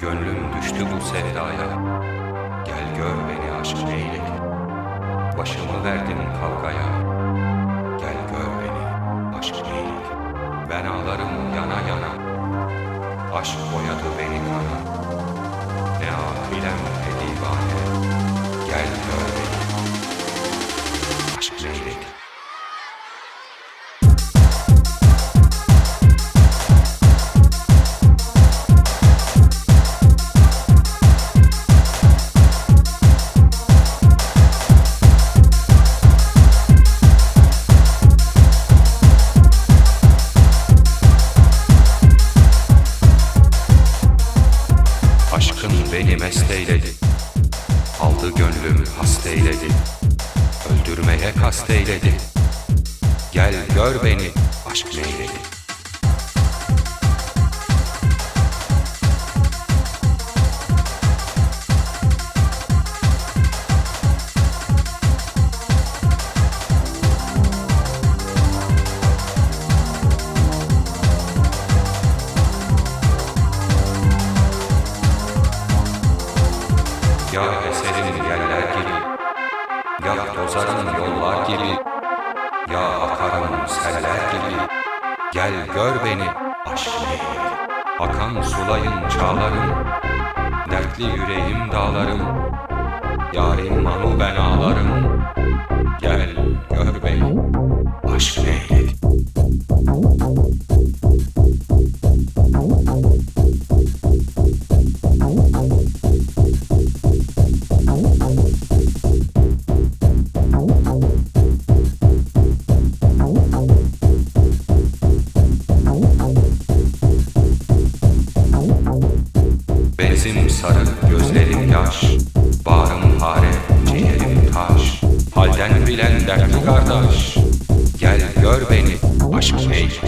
Gönlüm düştü bu sevdaya. Gel gör beni aşk eyledi Başımı verdim kavgaya Ben ağlarım yana yana. Aşk boyadı beni. kana beni mest eyledi Aldı gönlüm hast eyledi Öldürmeye kast eyledi Gel gör beni aşk neyledi Ya eserim yerler gibi. Ya tozarım yollar gibi. Ya akarım seller gibi. Gel gör beni aşk Akan sulayın çağlarım. Dertli yüreğim dağlarım. Yarim manu ben ağlarım Bağrım hare, ciğerim taş. Halden bilen dertli kardeş. Gel gör beni, aşk neymiş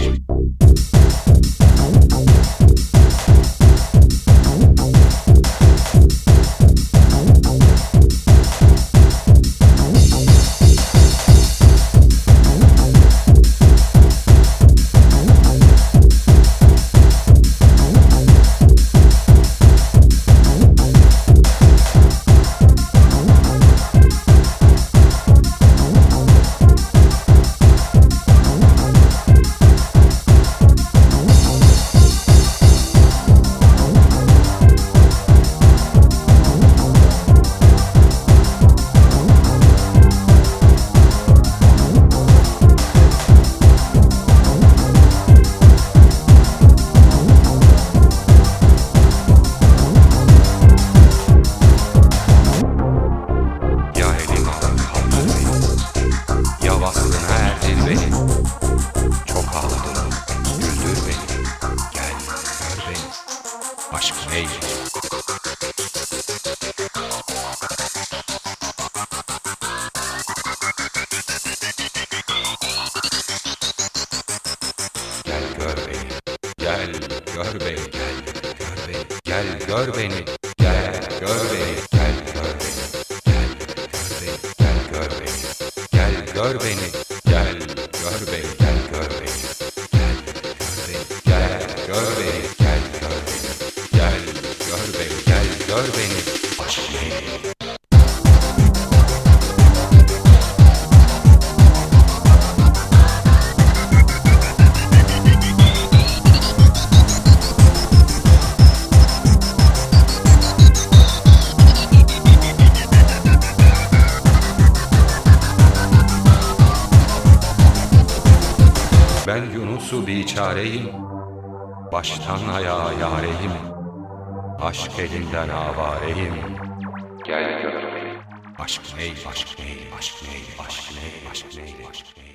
Neymiş Gel Gel gör beni Gel gör beni Gel gör beni Gel gör beni Gel gör beni Gel gör beni Gel gör beni Gel gör beni Ben Yunus'u biçareyim Baştan ayağa yareyim Aşk elinden avareyim. Gel gör beni. Aşk ney, aşk ney, aşk ney, aşk ney, aşk ney, aşk ney